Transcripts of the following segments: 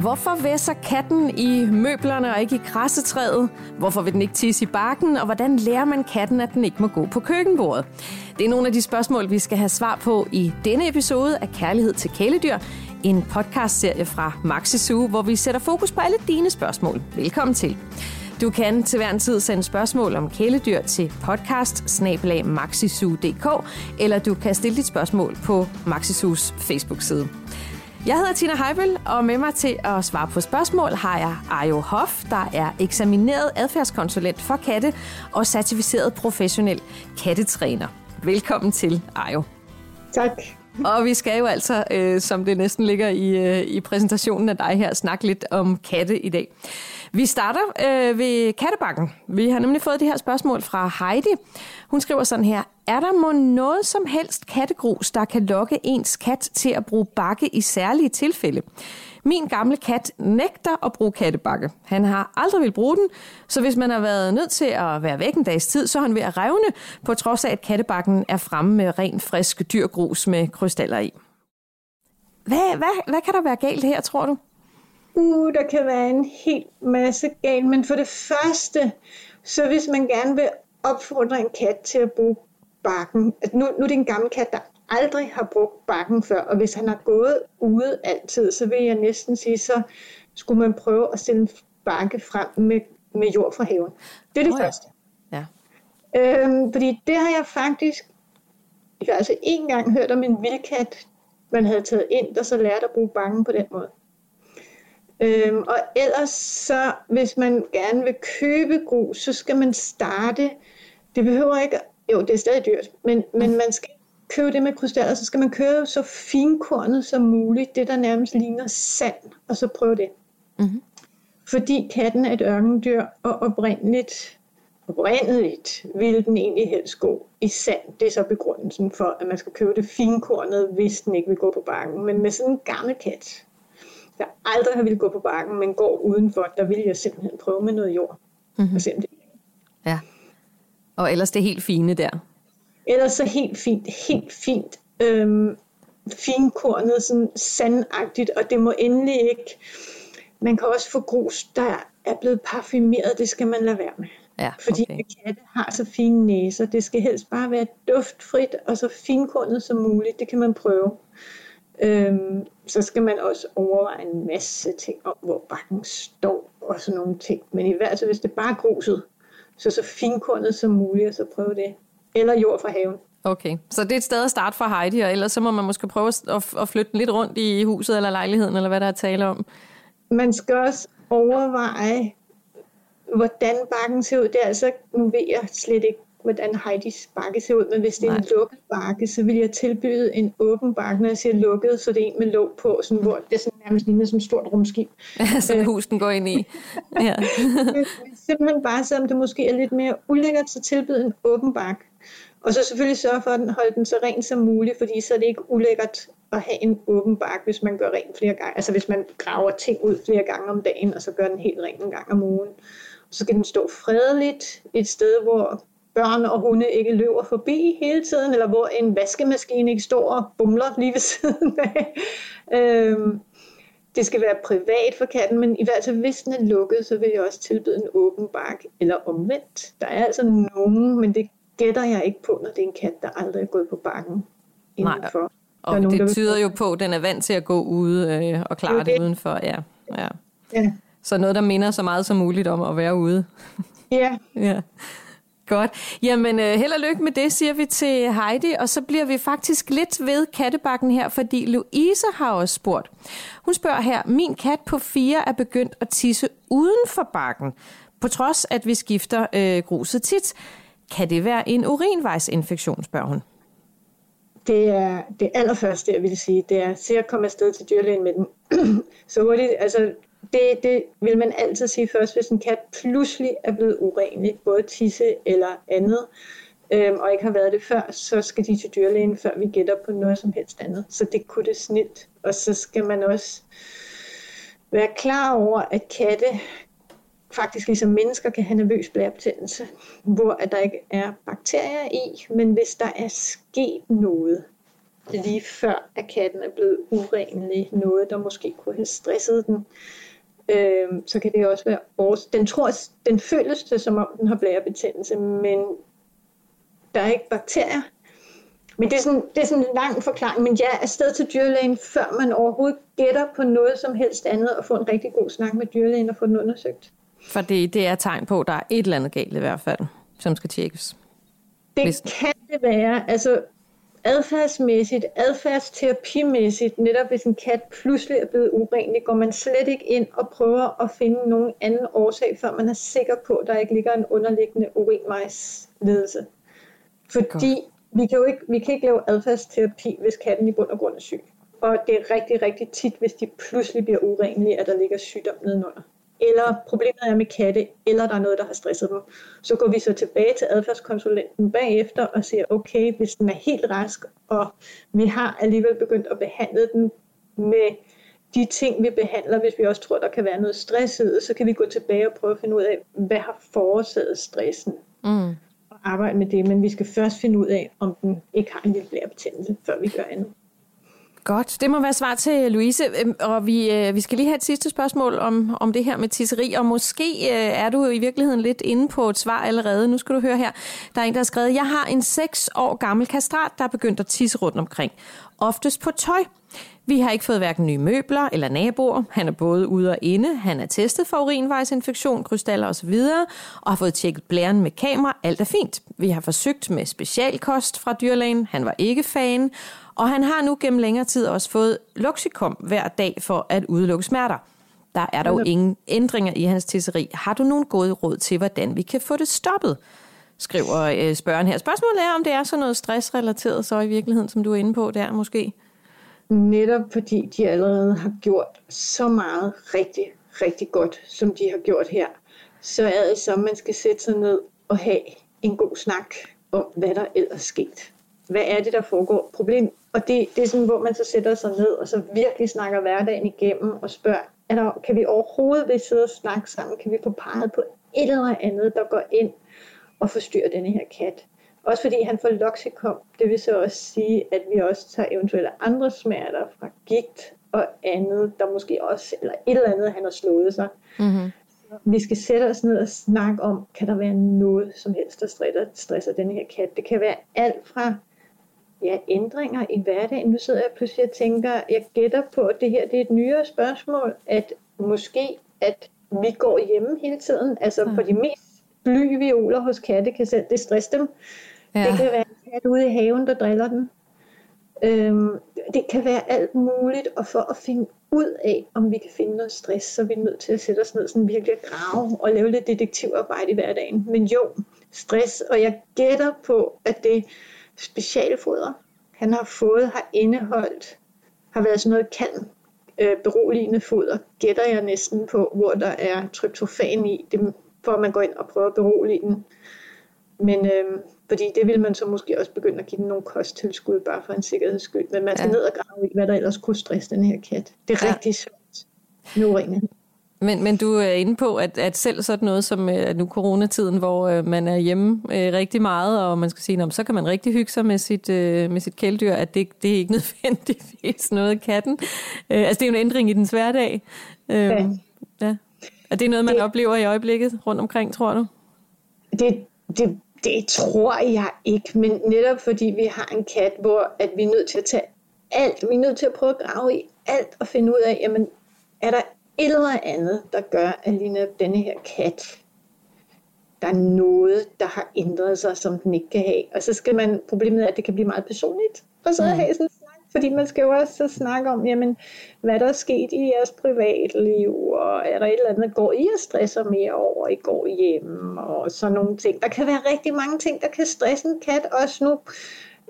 Hvorfor væsser katten i møblerne og ikke i krassetræet? Hvorfor vil den ikke tisse i bakken? Og hvordan lærer man katten, at den ikke må gå på køkkenbordet? Det er nogle af de spørgsmål, vi skal have svar på i denne episode af Kærlighed til kæledyr. En podcastserie fra Maxi Zoo, hvor vi sætter fokus på alle dine spørgsmål. Velkommen til. Du kan til hver en tid sende spørgsmål om kæledyr til podcast eller du kan stille dit spørgsmål på Maxisus Facebook-side. Jeg hedder Tina Heibel, og med mig til at svare på spørgsmål har jeg Ajo Hoff, der er eksamineret adfærdskonsulent for katte og certificeret professionel kattetræner. Velkommen til, Ajo. Tak. Og vi skal jo altså, øh, som det næsten ligger i, øh, i præsentationen af dig her, snakke lidt om katte i dag. Vi starter øh, ved kattebakken. Vi har nemlig fået det her spørgsmål fra Heidi. Hun skriver sådan her. Er der må noget som helst kattegrus, der kan lokke ens kat til at bruge bakke i særlige tilfælde? Min gamle kat nægter at bruge kattebakke. Han har aldrig vil bruge den, så hvis man har været nødt til at være væk en dags tid, så er han ved at revne, på trods af, at kattebakken er fremme med ren, frisk dyrgrus med krystaller i. Hvad, hvad, hvad kan der være galt her, tror du? Uh, der kan være en hel masse galt, men for det første, så hvis man gerne vil opfordre en kat til at bruge bakken, altså nu, nu er det en gammel kat, der aldrig har brugt bakken før, og hvis han har gået ude altid, så vil jeg næsten sige, så skulle man prøve at stille en bakke frem med, med jord fra haven. Det er det oh, ja. første. Ja. Øhm, fordi det har jeg faktisk, jeg har altså en gang hørt om en vildkat, man havde taget ind, der så lærte at bruge bakken på den måde. Øhm, og ellers så, hvis man gerne vil købe grus, så skal man starte, det behøver ikke, jo det er stadig dyrt, men, men man skal købe det med krystaller, så skal man købe så finkornet som muligt, det der nærmest ligner sand, og så prøve det. Mm-hmm. Fordi katten er et ørkendyr, og oprindeligt, oprindeligt ville den egentlig helst gå i sand. Det er så begrundelsen for, at man skal købe det finkornet, hvis den ikke vil gå på bakken. Men med sådan en gammel kat, der aldrig har ville gå på bakken, men går udenfor, der vil jeg simpelthen prøve med noget jord. Mm-hmm. Og se, om det Ja. Og ellers det helt fine der. Ellers så helt fint, helt fint. Øhm, finkornet, sådan sandagtigt, og det må endelig ikke... Man kan også få grus, der er blevet parfumeret, det skal man lade være med. Ja, okay. Fordi katte har så fine næser. Det skal helst bare være duftfrit og så finkornet som muligt. Det kan man prøve. Øhm, så skal man også overveje en masse ting om, hvor bakken står og sådan nogle ting. Men i hvert fald, hvis det bare er gruset, så så finkornet som muligt, og så prøve det. Eller jord fra haven. Okay, så det er et sted at starte for Heidi, og ellers så må man måske prøve at flytte lidt rundt i huset eller lejligheden, eller hvad der er tale om. Man skal også overveje, hvordan bakken ser ud. Det er altså, nu ved jeg slet ikke, hvordan Heidis bakke ser ud, men hvis det er Nej. en lukket bakke, så vil jeg tilbyde en åben bakke, når jeg siger lukket, så det er en med låg på, sådan, hvor det er sådan nærmest ligner som et stort rumskib. Som øh. husen går ind i. Ja. Simpelthen bare, selvom det måske er lidt mere ulækkert, så tilbyde en åben bakke. Og så selvfølgelig sørge for at holde den så ren som muligt, fordi så er det ikke ulækkert at have en åben bakke, hvis man gør rent flere gange. Altså hvis man graver ting ud flere gange om dagen, og så gør den helt ren en gang om ugen. Så skal den stå fredeligt et sted, hvor børn og hunde ikke løber forbi hele tiden, eller hvor en vaskemaskine ikke står og bumler lige ved siden af. Øhm, det skal være privat for katten, men i hvert fald hvis den er lukket, så vil jeg også tilbyde en åben bak, eller omvendt. Der er altså nogen, men det gætter jeg ikke på, når det er en kat, der aldrig er gået på bakken indenfor. Nej. Og nogen, det tyder jo på, at den er vant til at gå ude øh, og klare det, det udenfor. Ja. Ja. ja. Så noget, der minder så meget som muligt om at være ude. Ja. ja. Godt. Jamen, øh, held og lykke med det, siger vi til Heidi. Og så bliver vi faktisk lidt ved kattebakken her, fordi Louise har også spurgt. Hun spørger her, min kat på fire er begyndt at tisse uden for bakken, på trods at vi skifter øh, gruset tit. Kan det være en urinvejsinfektion, spørger hun. Det er det allerførste, jeg vil sige, det er se at komme afsted til dyrlægen med den. så hurtigt, altså det, det vil man altid sige først, hvis en kat pludselig er blevet urenlig, både tisse eller andet, øhm, og ikke har været det før, så skal de til dyrlægen, før vi gætter på noget som helst andet. Så det kunne det snilt. Og så skal man også være klar over, at katte faktisk ligesom mennesker kan have nervøs blærebetændelse, hvor at der ikke er bakterier i, men hvis der er sket noget, lige før, at katten er blevet urenlig, noget der måske kunne have stresset den, øh, så kan det også være års. Den tror, den føles det, som om den har blærebetændelse, men der er ikke bakterier. Men det er, sådan, det er sådan en lang forklaring, men ja, afsted til dyrlægen, før man overhovedet gætter på noget som helst andet, og få en rigtig god snak med dyrlægen og få den undersøgt. For det, det er tegn på, at der er et eller andet galt i hvert fald, som skal tjekkes. Det Hvis... kan det være. Altså, adfærdsmæssigt, adfærdsterapimæssigt, netop hvis en kat pludselig er blevet urenlig, går man slet ikke ind og prøver at finde nogen anden årsag, før man er sikker på, at der ikke ligger en underliggende urinvejsledelse. Fordi God. vi kan jo ikke, vi kan ikke lave adfærdsterapi, hvis katten i bund og grund er syg. Og det er rigtig, rigtig tit, hvis de pludselig bliver urenlige, at der ligger sygdom nedenunder eller problemet er med katte, eller der er noget, der har stresset dem. Så går vi så tilbage til adfærdskonsulenten bagefter og siger, okay, hvis den er helt rask, og vi har alligevel begyndt at behandle den med de ting, vi behandler, hvis vi også tror, der kan være noget stress så kan vi gå tilbage og prøve at finde ud af, hvad har forårsaget stressen. Mm. Og arbejde med det, men vi skal først finde ud af, om den ikke har en lille blærebetændelse, før vi gør andet. Godt, det må være svar til Louise. Øhm, og vi, øh, vi skal lige have et sidste spørgsmål om, om det her med tisseri, og måske øh, er du i virkeligheden lidt inde på et svar allerede. Nu skal du høre her. Der er en, der har skrevet, jeg har en 6 år gammel kastrat, der er begyndt at tisse rundt omkring. Oftest på tøj. Vi har ikke fået hverken nye møbler eller naboer. Han er både ude og inde. Han er testet for urinvejsinfektion, krystaller osv. og har fået tjekket blæren med kamera. Alt er fint. Vi har forsøgt med specialkost fra dyrlægen. Han var ikke fan. Og han har nu gennem længere tid også fået Luxikom hver dag for at udelukke smerter. Der er dog ingen ændringer i hans tisseri. Har du nogen gode råd til, hvordan vi kan få det stoppet? Skriver øh, spørgen her. Spørgsmålet er, om det er sådan noget stressrelateret så i virkeligheden, som du er inde på der måske? Netop fordi de allerede har gjort så meget rigtig, rigtig godt, som de har gjort her, så er det så, at man skal sætte sig ned og have en god snak om, hvad der ellers sket. Hvad er det, der foregår? Problem, og det, det er sådan, hvor man så sætter sig ned og så virkelig snakker hverdagen igennem og spørger, er der, kan vi overhovedet ved sidde og snakke sammen? Kan vi få peget på et eller andet, der går ind og forstyrrer denne her kat? Også fordi han får loxikom, det vil så også sige, at vi også tager eventuelle andre smerter fra gigt og andet, der måske også, eller et eller andet, han har slået sig. Mm-hmm. Vi skal sætte os ned og snakke om, kan der være noget som helst, der stresser, stresser den her kat. Det kan være alt fra ja, ændringer i hverdagen. Nu sidder jeg pludselig og tænker, jeg gætter på, at det her det er et nyere spørgsmål, at måske, at vi går hjemme hele tiden. Altså ja. på de mest bly violer hos katte kan selv det stresse dem. Ja. Det kan være en kat ude i haven, der driller den. Øhm, det kan være alt muligt, og for at finde ud af, om vi kan finde noget stress, så er vi nødt til at sætte os ned sådan virkelig at grave og lave lidt detektivarbejde i hverdagen. Men jo, stress, og jeg gætter på, at det specialfoder, han har fået, har indeholdt, har været sådan noget kalm, øh, beroligende foder, gætter jeg næsten på, hvor der er tryptofan i, det, for at man går ind og prøver at berolige den. Men øh, fordi det vil man så måske også begynde at give den nogle kosttilskud, bare for en sikkerheds skyld. Men man skal ja. ned og grave i, hvad der ellers kunne stresse den her kat. Det er ja. rigtig svært med uringen. Men, men du er inde på, at, at selv sådan noget som uh, nu coronatiden, hvor uh, man er hjemme uh, rigtig meget, og man skal sige, så kan man rigtig hygge sig med sit, med sit kæledyr, at det, det er ikke nødvendigvis noget katten. Uh, altså det er jo en ændring i den hverdag. Uh, ja. ja. Er det noget, man det, oplever i øjeblikket rundt omkring, tror du? Det, det, det tror jeg ikke, men netop fordi vi har en kat, hvor at vi er nødt til at tage alt, vi er nødt til at prøve at grave i alt og finde ud af, jamen, er der et eller andet, der gør, at lige netop denne her kat, der er noget, der har ændret sig, som den ikke kan have. Og så skal man, problemet er, at det kan blive meget personligt, og så mm. have sådan fordi man skal jo også snakke om, jamen, hvad der er sket i jeres privatliv, og er der et eller andet, går I og stresser mere over, I går hjem, og sådan nogle ting. Der kan være rigtig mange ting, der kan stresse en kat, også nu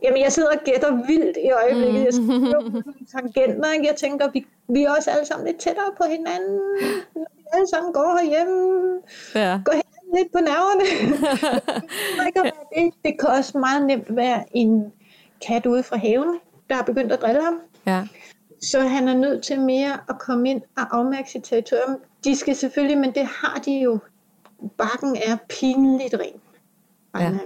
Jamen, jeg sidder og gætter vildt i øjeblikket. Jeg skriver tangenter, ikke? Jeg tænker, vi, vi er også alle sammen lidt tættere på hinanden. Vi alle sammen går herhjemme. Ja. Går hinanden lidt på nerverne. det, det kan også meget nemt være en kat ude fra haven, der har begyndt at drille ham. Ja. Så han er nødt til mere at komme ind og afmærke sit territorium. De skal selvfølgelig, men det har de jo. Bakken er pinligt ren. Ja. Med.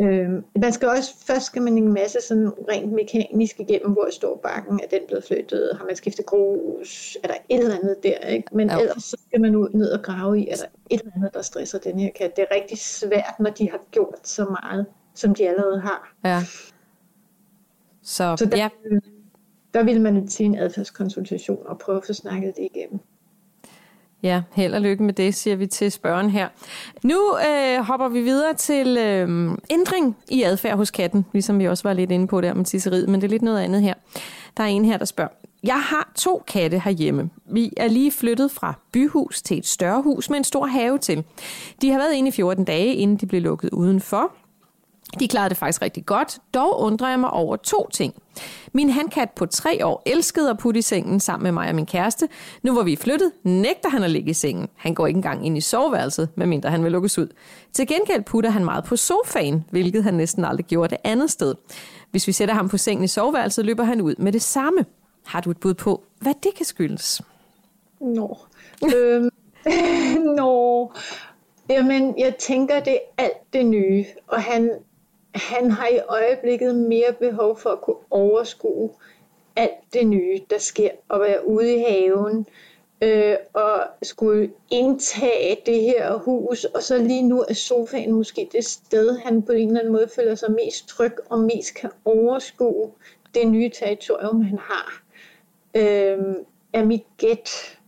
Øh, man skal også, først skal man en masse sådan rent mekanisk igennem, hvor står bakken, er den blevet flyttet, har man skiftet grus, er der et eller andet der, ikke? Men ja. ellers så skal man ud ned og grave i, er der et eller andet, der stresser den her kat. Det er rigtig svært, når de har gjort så meget, som de allerede har. Ja. Så, så der, ja. der vil man til en adfærdskonsultation og prøve at få snakket det igennem. Ja, held og lykke med det, siger vi til spørgen her. Nu øh, hopper vi videre til øh, ændring i adfærd hos katten, ligesom vi også var lidt inde på der med tisseriet, men det er lidt noget andet her. Der er en her, der spørger, jeg har to katte herhjemme. Vi er lige flyttet fra byhus til et større hus med en stor have til. De har været inde i 14 dage, inden de blev lukket udenfor. De klarede det faktisk rigtig godt. Dog undrer jeg mig over to ting. Min handkat på tre år elskede at putte i sengen sammen med mig og min kæreste. Nu hvor vi er flyttet, nægter han at ligge i sengen. Han går ikke engang ind i soveværelset, medmindre han vil lukkes ud. Til gengæld putter han meget på sofaen, hvilket han næsten aldrig gjorde det andet sted. Hvis vi sætter ham på sengen i soveværelset, løber han ud med det samme. Har du et bud på, hvad det kan skyldes? Nå. øhm, nå. Jamen, jeg tænker, det er alt det nye, og han han har i øjeblikket mere behov for at kunne overskue alt det nye, der sker, og være ude i haven, øh, og skulle indtage det her hus, og så lige nu er sofaen måske det sted, han på en eller anden måde føler sig mest tryg, og mest kan overskue det nye territorium, han har, øh, er mit gæt.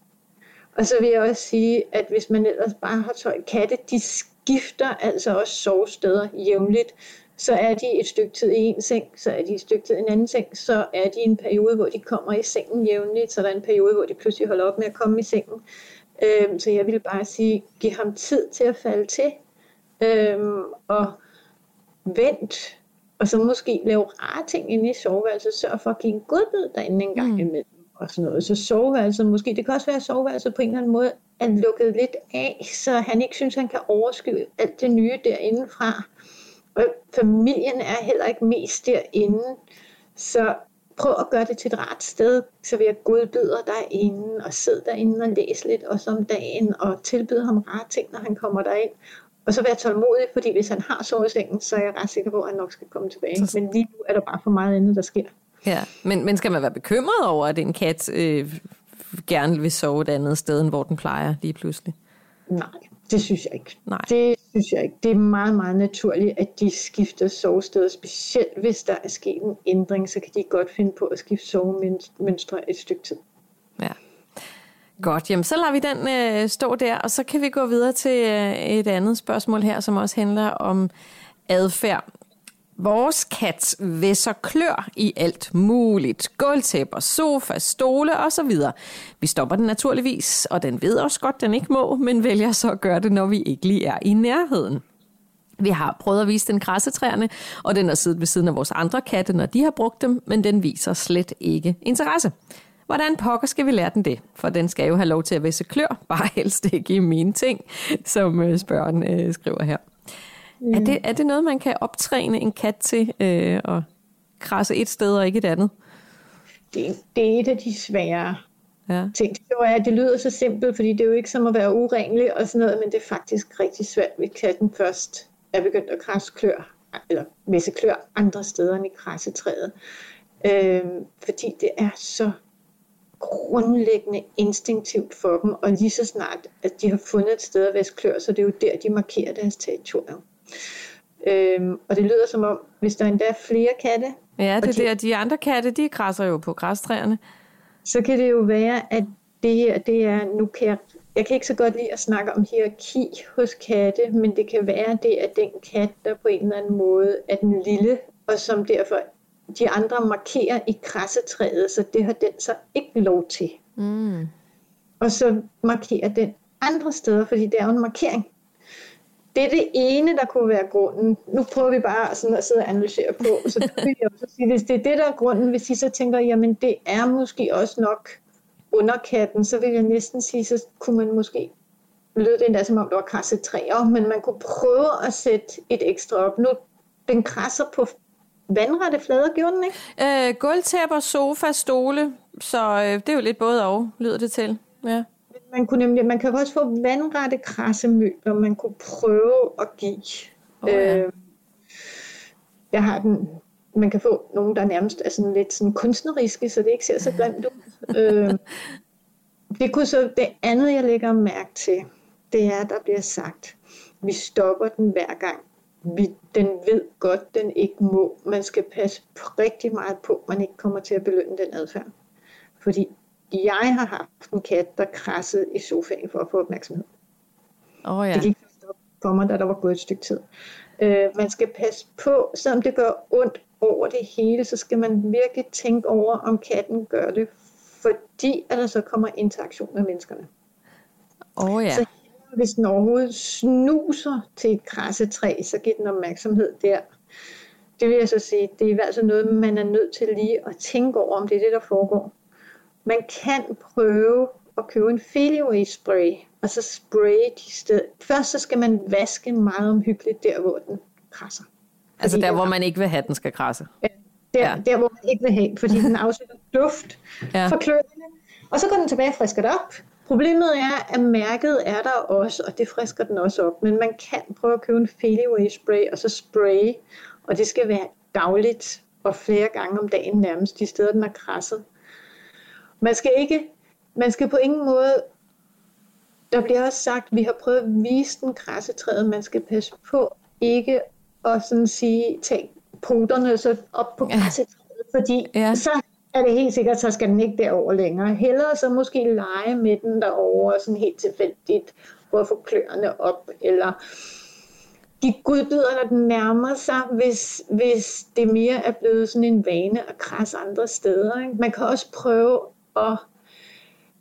Og så vil jeg også sige, at hvis man ellers bare har tøj katte, de skifter altså også sovesteder jævnligt så er de et stykke tid i en seng, så er de et stykke tid i en anden seng, så er de en periode, hvor de kommer i sengen jævnligt, så der er en periode, hvor de pludselig holder op med at komme i sengen. Øhm, så jeg vil bare sige, giv ham tid til at falde til, øhm, og vent, og så måske lave rare ting inde i soveværelset, sørg for at give en godbid derinde en gang mm. imellem. Og sådan noget. Så soveværelset måske, det kan også være, at soveværelset på en eller anden måde er lukket lidt af, så han ikke synes, han kan overskue alt det nye derindefra. Og familien er heller ikke mest derinde. Så prøv at gøre det til et rart sted. Så vil jeg godbyder derinde, og sid derinde og læs lidt også om dagen, og tilbyde ham rare ting, når han kommer derind. Og så være tålmodig, fordi hvis han har sovet i sengen, så er jeg ret sikker på, at han nok skal komme tilbage. Men lige nu er der bare for meget andet, der sker. Ja, men, men skal man være bekymret over, at en kat øh, gerne vil sove et andet sted, end hvor den plejer lige pludselig? Nej, det synes jeg ikke. Nej. Det synes jeg ikke. Det er meget, meget naturligt, at de skifter sovested. Specielt hvis der er sket en ændring, så kan de godt finde på at skifte sovemønstre et stykke tid. Ja. Godt, jamen så lader vi den øh, stå der, og så kan vi gå videre til øh, et andet spørgsmål her, som også handler om adfærd. Vores kat væsser klør i alt muligt. Gulvtæpper, sofa, stole osv. Vi stopper den naturligvis, og den ved også godt, den ikke må, men vælger så at gøre det, når vi ikke lige er i nærheden. Vi har prøvet at vise den græssetræerne, og den har siddet ved siden af vores andre katte, når de har brugt dem, men den viser slet ikke interesse. Hvordan pokker skal vi lære den det? For den skal jo have lov til at væsse klør, bare helst ikke i mine ting, som øh, spørgeren spørgen øh, skriver her. Mm. Er, det, er det noget, man kan optræne en kat til øh, at krasse et sted og ikke et andet? Det, det er et af de svære ja. ting. Det, er, det lyder så simpelt, fordi det er jo ikke som at være urenlig og sådan noget, men det er faktisk rigtig svært, hvis katten først er begyndt at krasse klør, eller visse klør andre steder end i krassetræet. Øh, fordi det er så grundlæggende instinktivt for dem, og lige så snart, at de har fundet et sted at vaske klør, så det er jo der, de markerer deres territorium. Øhm, og det lyder som om, hvis der endda er flere katte... Ja, det er de, der. De andre katte, de græsser jo på græstræerne. Så kan det jo være, at det her, det er... Nu kan jeg, jeg kan ikke så godt lide at snakke om hierarki hos katte, men det kan være, det er den kat, der på en eller anden måde er den lille, og som derfor de andre markerer i krassetræet, så det har den så ikke lov til. Mm. Og så markerer den andre steder, fordi det er jo en markering. Det er det ene, der kunne være grunden. Nu prøver vi bare sådan at sidde og analysere på. Så vil jeg også sige, hvis det er det, der er grunden, hvis I så tænker, jamen det er måske også nok underkatten, så vil jeg næsten sige, så kunne man måske lød det endda som om det var krasset træer, men man kunne prøve at sætte et ekstra op. Nu, den krasser på vandrette flader, gjorde den ikke? Øh, gulvtæpper, sofa, stole, så øh, det er jo lidt både og, lyder det til. Ja man, kunne nemlig, man kan også få vandrette krassemøbler, man kunne prøve at give. Oh, ja. øh, jeg har den, man kan få nogen, der nærmest er sådan lidt sådan kunstneriske, så det ikke ser så grimt ud. øh, det kunne så, det andet, jeg lægger mærke til, det er, der bliver sagt, vi stopper den hver gang. Vi, den ved godt, den ikke må. Man skal passe rigtig meget på, man ikke kommer til at belønne den adfærd. Fordi jeg har haft en kat, der krassede i sofaen for at få opmærksomhed. Oh, ja. Det gik for mig, da der var gået et stykke tid. Øh, man skal passe på, selvom det gør ondt over det hele, så skal man virkelig tænke over, om katten gør det, fordi at der så kommer interaktion med menneskerne. Oh, ja. Så hvis den overhovedet snuser til et krassetræ, så giver den opmærksomhed der. Det vil jeg så sige, det er i hvert fald noget, man er nødt til lige at tænke over, om det er det, der foregår. Man kan prøve at købe en failaway spray, og så spray de steder. Først så skal man vaske meget omhyggeligt der, hvor den krasser. Altså der, hvor man ikke vil have, den skal krasse. Ja, der, ja. der hvor man ikke vil have, fordi den afsætter duft ja. for kløerne. Og så går den tilbage og frisker det op. Problemet er, at mærket er der også, og det frisker den også op. Men man kan prøve at købe en failaway spray, og så spray. Og det skal være dagligt og flere gange om dagen nærmest, de steder, den er krasset. Man skal ikke, man skal på ingen måde, der bliver også sagt, vi har prøvet at vise den krassetræet, man skal passe på ikke at sådan sige, tage poterne så op på krassetræet, fordi ja. så er det helt sikkert, så skal den ikke derover længere. Hellere så måske lege med den derovre, sådan helt tilfældigt, for at få kløerne op, eller give godbidder, når den nærmer sig, hvis, hvis det mere er blevet sådan en vane at krasse andre steder. Ikke? Man kan også prøve at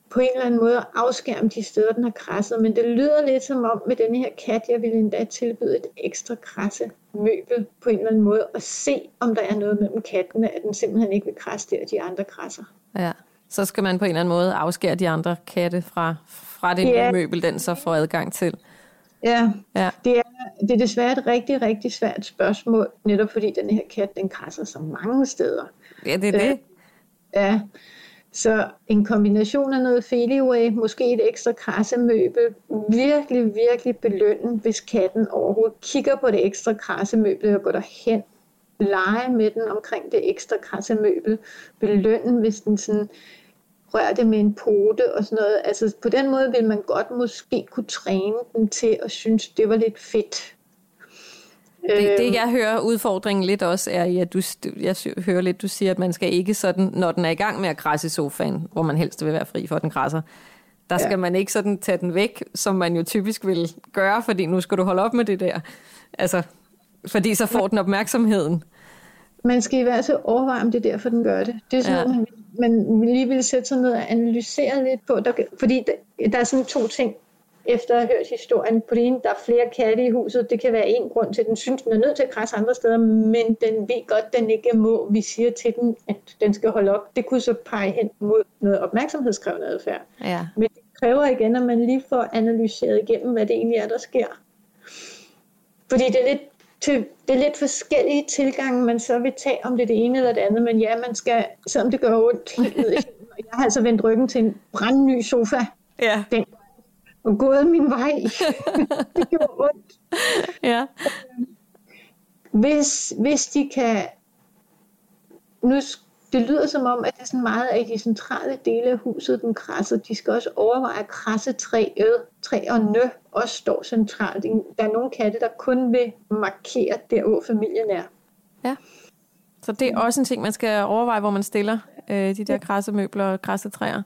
på en eller anden måde afskærme de steder, den har krasset. Men det lyder lidt som om med denne her kat, jeg ville endda tilbyde et ekstra krasse møbel på en eller anden måde, og se, om der er noget mellem kattene, at den simpelthen ikke vil krasse der, de andre krasser. Ja, så skal man på en eller anden måde afskære de andre katte fra, fra det ja. møbel, den så får adgang til. Ja, ja. Det, er, det er desværre et rigtig, rigtig svært spørgsmål, netop fordi den her kat, den krasser så mange steder. Ja, det er det. Øh, ja, så en kombination af noget failyway, måske et ekstra krassemøbel, virkelig, virkelig belønne, hvis katten overhovedet kigger på det ekstra krassemøbel og går derhen, lege med den omkring det ekstra krassemøbel, belønne, hvis den sådan rører det med en pote og sådan noget. Altså på den måde vil man godt måske kunne træne den til at synes, det var lidt fedt. Det, det jeg hører udfordringen lidt også er, at du, jeg hører lidt, du siger, at man skal ikke sådan, når den er i gang med at krasse i sofaen, hvor man helst vil være fri for, at den krasser, der skal ja. man ikke sådan tage den væk, som man jo typisk vil gøre, fordi nu skal du holde op med det der. Altså, fordi så får den opmærksomheden. Man skal i hvert fald overveje, om det er derfor, den gør det. Det er sådan, ja. man, man lige vil sætte sig ned og analysere lidt på, der, fordi der, der er sådan to ting efter at have hørt historien. På det ene, der er flere katte i huset. Det kan være en grund til, at den synes, den er nødt til at krasse andre steder, men den ved godt, at den ikke må. Vi siger til den, at den skal holde op. Det kunne så pege hen mod noget opmærksomhedskrævende adfærd. Ja. Men det kræver igen, at man lige får analyseret igennem, hvad det egentlig er, der sker. Fordi det er lidt til, det er lidt forskellige tilgange, man så vil tage, om det er det ene eller det andet, men ja, man skal, selvom det gør ondt helt ned Jeg har altså vendt ryggen til en brandny sofa. Ja. Den og gået min vej. det gjorde ondt. Ja. Hvis, hvis de kan... Nu, det lyder som om, at det er sådan meget af de centrale dele af huset, den krasser. De skal også overveje at krasse træet, træerne også står centralt. Der er nogle katte, der kun vil markere der, hvor familien er. Ja. Så det er også en ting, man skal overveje, hvor man stiller øh, de der krassemøbler og krassetræer.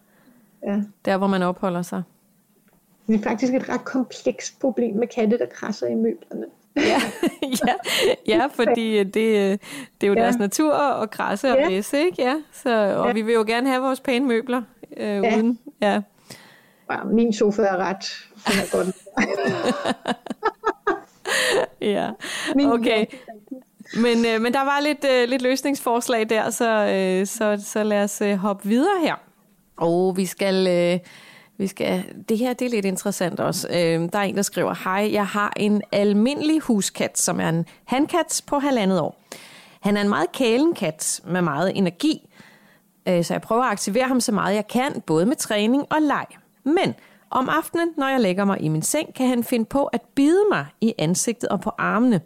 Ja. Der, hvor man opholder sig. Det er faktisk et ret komplekst problem med katte, der krasser i møblerne. ja, ja, ja, fordi det, det er jo ja. deres natur at krasse og ja. væse, ikke? Ja, så, og ja. vi vil jo gerne have vores pæne møbler øh, ja. uden. Ja. Ja, min sofa er ret. Den er godt. ja, okay. Men, øh, men der var lidt, øh, lidt løsningsforslag der, så, øh, så, så lad os øh, hoppe videre her. Og vi skal... Øh, vi skal, det her det er lidt interessant også. Øh, der er en, der skriver, hej, jeg har en almindelig huskat, som er en handkat på halvandet år. Han er en meget kælen kat med meget energi, øh, så jeg prøver at aktivere ham så meget jeg kan, både med træning og leg. Men om aftenen, når jeg lægger mig i min seng, kan han finde på at bide mig i ansigtet og på armene.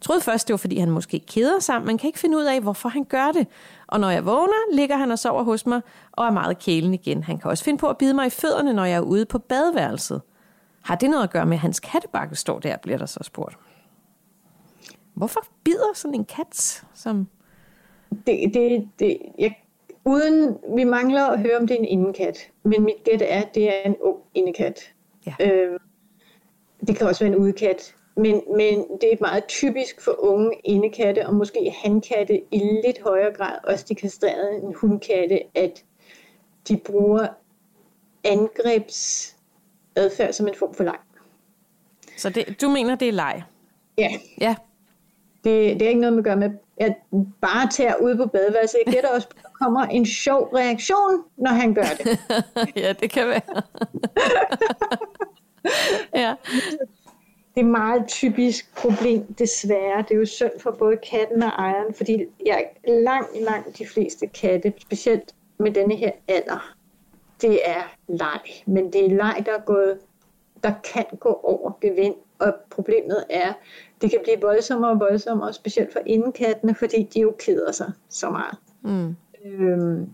troede først, det var, fordi han måske keder sig, men kan ikke finde ud af, hvorfor han gør det. Og når jeg vågner, ligger han og sover hos mig, og er meget kælen igen. Han kan også finde på at bide mig i fødderne, når jeg er ude på badeværelset. Har det noget at gøre med, at hans kattebakke står der, bliver der så spurgt. Hvorfor bider sådan en kat, som... Det, det, det, jeg, uden, vi mangler at høre, om det er en indekat. Men mit gæt er, at det er en ung indekat. Ja. Øh, det kan også være en udekat. Men, men det er meget typisk for unge indekatte, og måske hankatte i lidt højere grad, også de kastrerede en hundkatte, at de bruger angrebsadfærd som en form for leg. Så det, du mener, det er leg? Ja. Ja. Det, det er ikke noget, man gør med at bare tager ud på badeværelset. Jeg gætter også, der kommer en sjov reaktion, når han gør det. ja, det kan være. ja. Det er et meget typisk problem, desværre. Det er jo synd for både katten og ejeren, fordi jeg langt, langt de fleste katte, specielt med denne her alder, det er leg. Men det er leg, der er gået, der kan gå over gevind. Og problemet er, det kan blive voldsommere og voldsommere, specielt for indekattene, fordi de jo keder sig så meget. Mm. Øhm,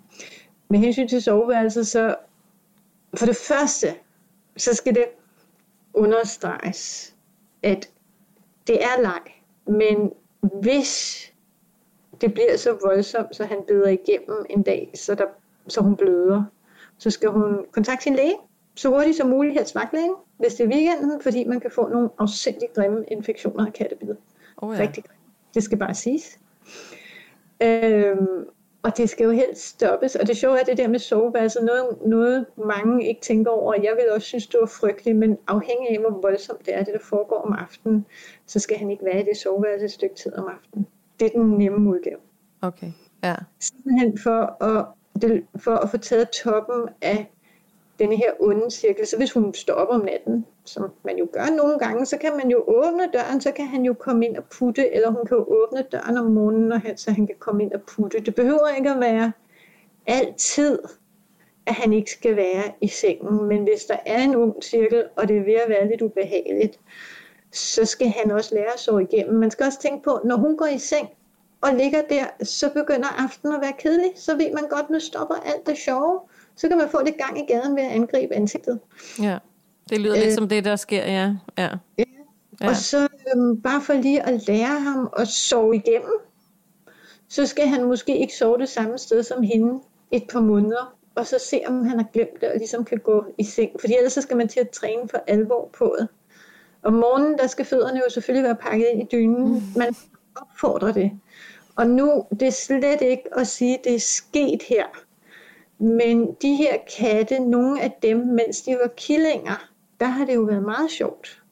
med hensyn til soveværelset, så for det første, så skal det understreges, at det er leg, men hvis det bliver så voldsomt, så han beder igennem en dag, så, der, så hun bløder, så skal hun kontakte sin læge så hurtigt som muligt, helst vagtlægen, hvis det er weekenden, fordi man kan få nogle afsindig grimme infektioner af kattebid. Oh ja. Rigtig grimme. Det skal bare siges. Øhm, og det skal jo helst stoppes. Og det sjove er det der med soveværelset, noget, noget mange ikke tænker over. Jeg vil også synes, det var frygteligt, men afhængig af, hvor voldsomt det er, det der foregår om aftenen, så skal han ikke være i det soveværelse et stykke tid om aftenen. Det er den nemme udgave. Okay, ja. Simpelthen for at, for at få taget toppen af denne her onde cirkel. Så hvis hun står op om natten, som man jo gør nogle gange, så kan man jo åbne døren, så kan han jo komme ind og putte, eller hun kan jo åbne døren om morgenen, og han, så han kan komme ind og putte. Det behøver ikke at være altid, at han ikke skal være i sengen, men hvis der er en ung cirkel, og det er ved at være lidt ubehageligt, så skal han også lære at sove igennem. Man skal også tænke på, når hun går i seng og ligger der, så begynder aftenen at være kedelig, så ved man godt, nu stopper alt det sjove så kan man få lidt gang i gaden ved at angribe ansigtet. Ja, det lyder øh, lidt som det, der sker, ja. ja. ja. ja. Og så øhm, bare for lige at lære ham at sove igennem, så skal han måske ikke sove det samme sted som hende et par måneder, og så se, om han har glemt det, og ligesom kan gå i seng. Fordi ellers så skal man til at træne for alvor på det. Om morgenen, der skal fødderne jo selvfølgelig være pakket ind i dynen. Mm. Man opfordrer det. Og nu, det er slet ikke at sige, at det er sket her. Men de her katte, nogle af dem, mens de var killinger, der har det jo været meget sjovt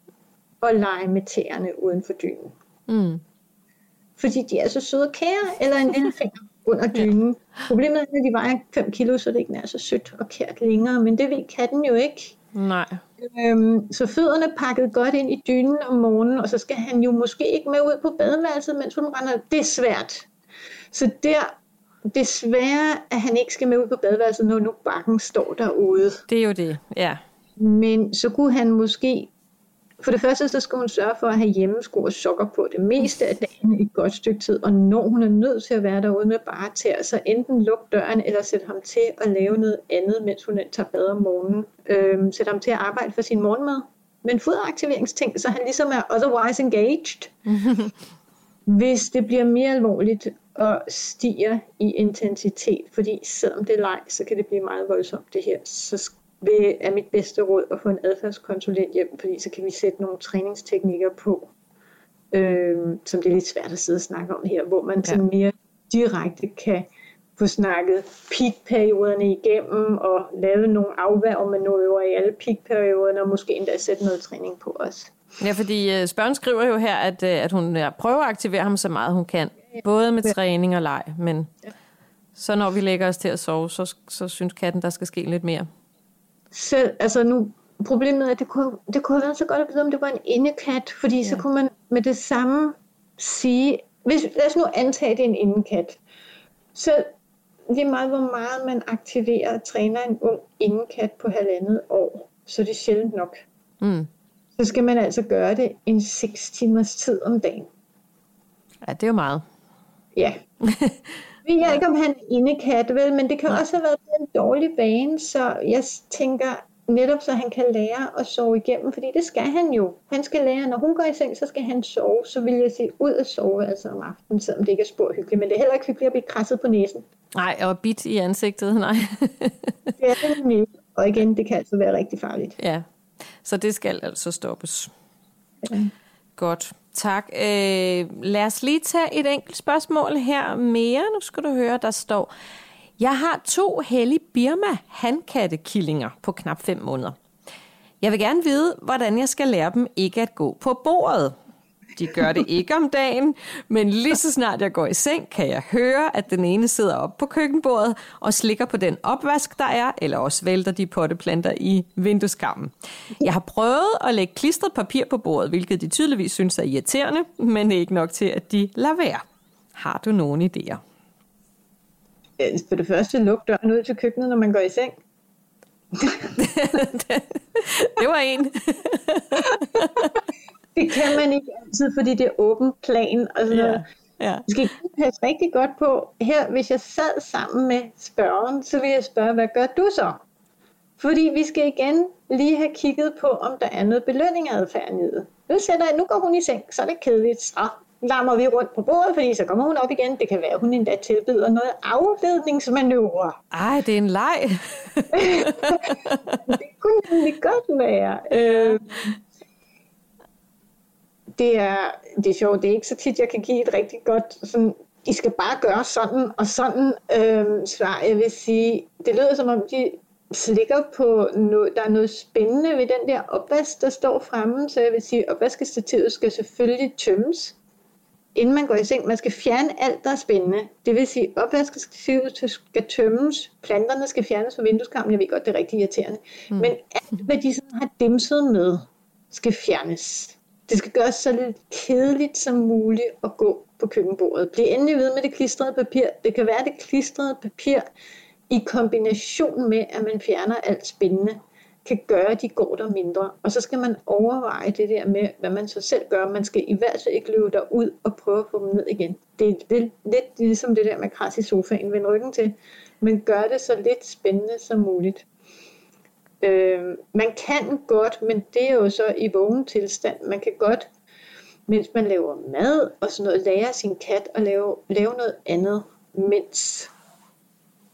at lege med tæerne uden for dynen. Mm. Fordi de er så søde og kære, eller en lille finger under dynen. Ja. Problemet er, at de vejer 5 kilo, så det ikke er så sødt og kært længere, men det ved katten jo ikke. Nej. Øhm, så fødderne pakket godt ind i dynen om morgenen, og så skal han jo måske ikke med ud på badeværelset, mens hun render. Det er svært. Så der desværre, at han ikke skal med ud på badeværelset, når nu bakken står derude. Det er jo det, ja. Men så kunne han måske, for det første, så skal hun sørge for at have hjemmesko og sokker på det meste af dagen i et godt stykke tid, og når hun er nødt til at være derude med bare til, så enten lukke døren, eller sætte ham til at lave noget andet, mens hun tager bad om morgenen. Øhm, sætte ham til at arbejde for sin morgenmad. Men fodaktiveringsting, så han ligesom er otherwise engaged. Hvis det bliver mere alvorligt, og stiger i intensitet, fordi selvom det er leg, så kan det blive meget voldsomt det her. Så vil, er mit bedste råd at få en adfærdskonsulent hjem, fordi så kan vi sætte nogle træningsteknikker på, øh, som det er lidt svært at sidde og snakke om her, hvor man ja. sådan mere direkte kan få snakket peakperioderne igennem og lave nogle afværgemanøvrer i alle peakperioderne og måske endda sætte noget træning på os. Ja, fordi uh, spørgen skriver jo her, at, uh, at hun prøver at aktivere ham så meget hun kan. Både med træning og leg, men ja. så når vi lægger os til at sove, så, så synes katten, der skal ske lidt mere. Selv, altså nu, problemet er, at det kunne, det kunne have været så godt at vide, om det var en indekat, fordi ja. så kunne man med det samme sige, hvis, lad os nu antage, at det er en indekat, så lige meget hvor meget man aktiverer og træner en ung indekat på halvandet år, så er det sjældent nok. Mm. Så skal man altså gøre det en 6 timers tid om dagen. Ja, det er jo meget. Ja. Vi ved ikke, om han er indekat, vel, men det kan også have været en dårlig vane, så jeg tænker netop, så han kan lære at sove igennem, fordi det skal han jo. Han skal lære, når hun går i seng, så skal han sove, så vil jeg sige ud at sove altså om aftenen, selvom det ikke er spor hyggeligt, men det er heller ikke hyggeligt at blive krasset på næsen. Nej, og bit i ansigtet, nej. det er det nemlig. Og igen, det kan altså være rigtig farligt. Ja, så det skal altså stoppes. Ja. Godt. Tak. Øh, lad os lige tage et enkelt spørgsmål her mere. Nu skal du høre, der står, jeg har to hellige Birma handkattekillinger på knap 5 måneder. Jeg vil gerne vide, hvordan jeg skal lære dem ikke at gå på bordet. De gør det ikke om dagen, men lige så snart jeg går i seng, kan jeg høre, at den ene sidder op på køkkenbordet og slikker på den opvask, der er, eller også vælter de potteplanter i vindueskammen. Jeg har prøvet at lægge klistret papir på bordet, hvilket de tydeligvis synes er irriterende, men ikke nok til, at de lader være. Har du nogle idéer? For det første, luk døren ud til køkkenet, når man går i seng. det var en. det kan man ikke altid, fordi det er åben plan. Og sådan ja. Ja. Du skal passe rigtig godt på. Her, hvis jeg sad sammen med spørgeren, så vil jeg spørge, hvad gør du så? Fordi vi skal igen lige have kigget på, om der er noget belønning af adfærden Nu, sætter jeg, nu går hun i seng, så er det kedeligt. Så lammer vi rundt på bordet, fordi så kommer hun op igen. Det kan være, at hun endda tilbyder noget afledningsmanøvre. Ej, det er en leg. det kunne det godt være. Øh, det er, det er sjovt, det er ikke så tit, jeg kan give et rigtig godt, sådan, I skal bare gøre sådan og sådan øh, svar. Jeg vil sige, det lyder som om, de slikker på noget, der er noget spændende ved den der opvask, der står fremme, så jeg vil sige, opvaskestativet skal selvfølgelig tømmes, inden man går i seng. Man skal fjerne alt, der er spændende. Det vil sige, opvaskestativet skal tømmes, planterne skal fjernes fra vindueskarmen, jeg ved godt, det er rigtig irriterende, mm. men alt, hvad de sådan har dimset med, skal fjernes. Det skal gøres så lidt kedeligt som muligt at gå på køkkenbordet. Bliv endelig ved med det klistrede papir. Det kan være det klistrede papir i kombination med, at man fjerner alt spændende, kan gøre, at de går der mindre. Og så skal man overveje det der med, hvad man så selv gør. Man skal i hvert fald ikke løbe derud og prøve at få dem ned igen. Det er lidt, lidt ligesom det der med kras i sofaen. Vend ryggen til. Men gør det så lidt spændende som muligt. Øh, man kan godt, men det er jo så i vågen tilstand, man kan godt, mens man laver mad og sådan noget, lære sin kat at lave, lave noget andet, mens,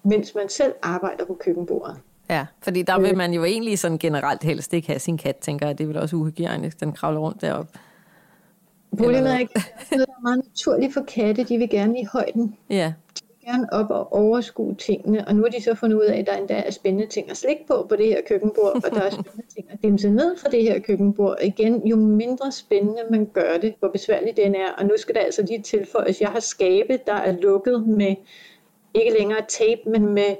mens man selv arbejder på køkkenbordet. Ja, fordi der vil øh. man jo egentlig sådan generelt helst ikke have sin kat, tænker jeg. Det er vel også uhygienisk, den kravler rundt deroppe. Problemet er ikke, det er meget naturligt for katte, de vil gerne i højden. Ja gerne op og overskue tingene, og nu har de så fundet ud af, at der endda er spændende ting at slikke på på det her køkkenbord, og der er spændende ting at dimse ned fra det her køkkenbord. Igen, jo mindre spændende man gør det, hvor besværligt den er, og nu skal der altså lige tilføjes, jeg har skabe, der er lukket med ikke længere tape, men med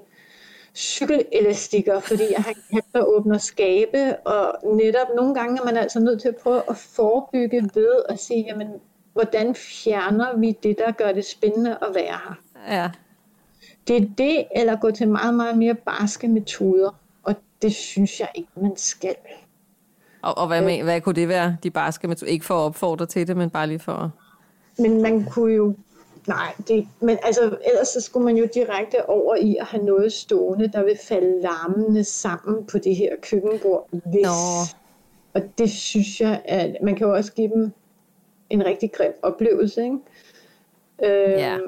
cykelelastikker, fordi jeg har kat, der åbner skabe, og netop nogle gange er man altså nødt til at prøve at forebygge ved at sige, jamen, hvordan fjerner vi det, der gør det spændende at være her? Ja. Det er det, eller gå til meget, meget mere barske metoder. Og det synes jeg ikke, man skal. Og, og hvad, med, hvad kunne det være, de barske metoder? Ikke for at opfordre til det, men bare lige for Men man kunne jo... Nej, det, men altså, ellers så skulle man jo direkte over i at have noget stående, der vil falde larmende sammen på det her køkkenbord. Hvis, Nå. Og det synes jeg, at man kan jo også give dem en rigtig grim oplevelse. Ikke? Øhm, ja.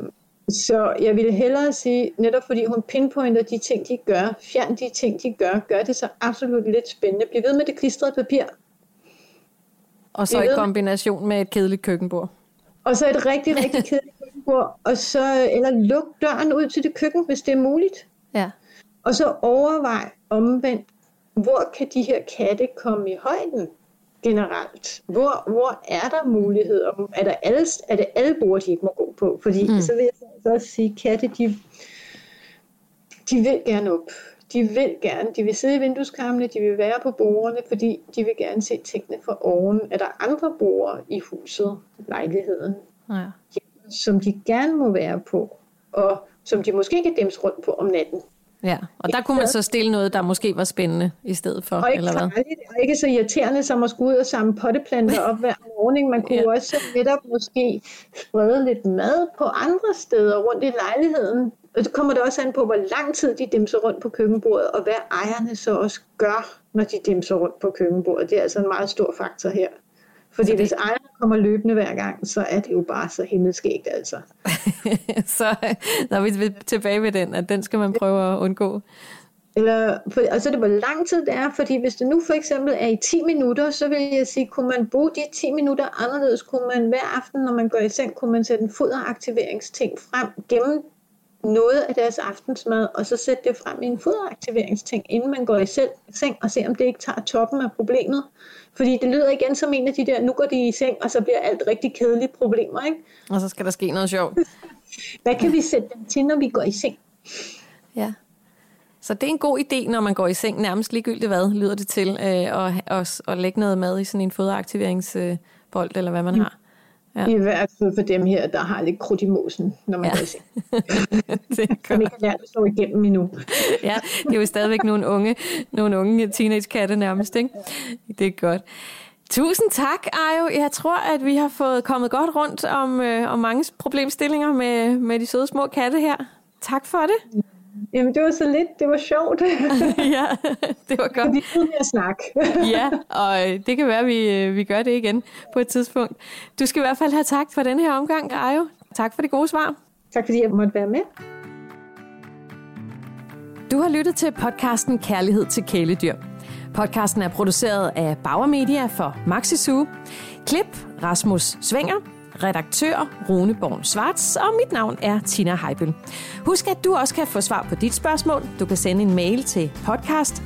Så jeg ville hellere sige, netop fordi hun pinpointer de ting, de gør, fjern de ting, de gør, gør det så absolut lidt spændende. Bliv ved med det klistrede papir. Og så i kombination med et kedeligt køkkenbord. Og så et rigtig, rigtig kedeligt køkkenbord. Og så, eller luk døren ud til det køkken, hvis det er muligt. Ja. Og så overvej omvendt, hvor kan de her katte komme i højden? Generelt. Hvor, hvor er der muligheder? Er, der alle, er det alle bord, de ikke må gå på? Fordi mm. så vil jeg så også sige, katte, de, de vil gerne op. De vil gerne, de vil sidde i vindueskarmene, de vil være på bordene, fordi de vil gerne se tingene fra oven. Er der andre bord i huset, lejligheden, ja. som de gerne må være på, og som de måske kan dæmmes rundt på om natten? Ja, og der kunne man så stille noget, der måske var spændende i stedet for, og ikke eller hvad? Farligt, og ikke så irriterende som at skulle ud og samle potteplanter op hver morgen. Man kunne ja. også netop måske sprede lidt mad på andre steder rundt i lejligheden. Og så kommer det også an på, hvor lang tid de dimser rundt på køkkenbordet, og hvad ejerne så også gør, når de dimser rundt på køkkenbordet. Det er altså en meget stor faktor her. Fordi det... hvis ejerne kommer løbende hver gang, så er det jo bare så himmelskægt altså. så når vi er tilbage ved den, at den skal man prøve at undgå. Eller, for, altså det hvor lang tid det er, fordi hvis det nu for eksempel er i 10 minutter, så vil jeg sige, kunne man bruge de 10 minutter anderledes, kunne man hver aften, når man går i seng, kunne man sætte en foderaktiveringsting frem, gemme noget af deres aftensmad, og så sætte det frem i en foderaktiveringsting, inden man går i seng, og se om det ikke tager toppen af problemet. Fordi det lyder igen som en af de der, nu går de i seng, og så bliver alt rigtig kedelige problemer, ikke? Og så skal der ske noget sjovt. Hvad kan vi sætte dem til, når vi går i seng? Ja. Så det er en god idé, når man går i seng, nærmest ligegyldigt hvad, lyder det til, øh, at, at, at lægge noget mad i sådan en foderaktiveringsbold, eller hvad man har. Ja. I hvert fald for dem her, der har lidt krudt i mosen, når man ja. seng. det er. Som ikke har lært at slå igennem endnu. ja, det er jo stadigvæk nogle unge, nogle unge teenage-katte nærmest, ikke? Det er godt. Tusind tak, Ajo. Jeg tror, at vi har fået kommet godt rundt om, øh, om mange problemstillinger med, med de søde små katte her. Tak for det. Jamen, det var så lidt. Det var sjovt. ja, det var godt. Vi er at snakke. ja, og øh, det kan være, at vi, øh, vi gør det igen på et tidspunkt. Du skal i hvert fald have tak for den her omgang, Ajo. Tak for det gode svar. Tak fordi jeg måtte være med. Du har lyttet til podcasten Kærlighed til kæledyr. Podcasten er produceret af Bauer Media for Maxi Zoo. Klip Rasmus Svinger redaktør Rune Born Svarts, og mit navn er Tina Heibel. Husk, at du også kan få svar på dit spørgsmål. Du kan sende en mail til podcast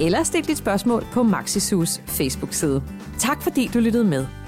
eller stille dit spørgsmål på Maxisus Facebook-side. Tak fordi du lyttede med.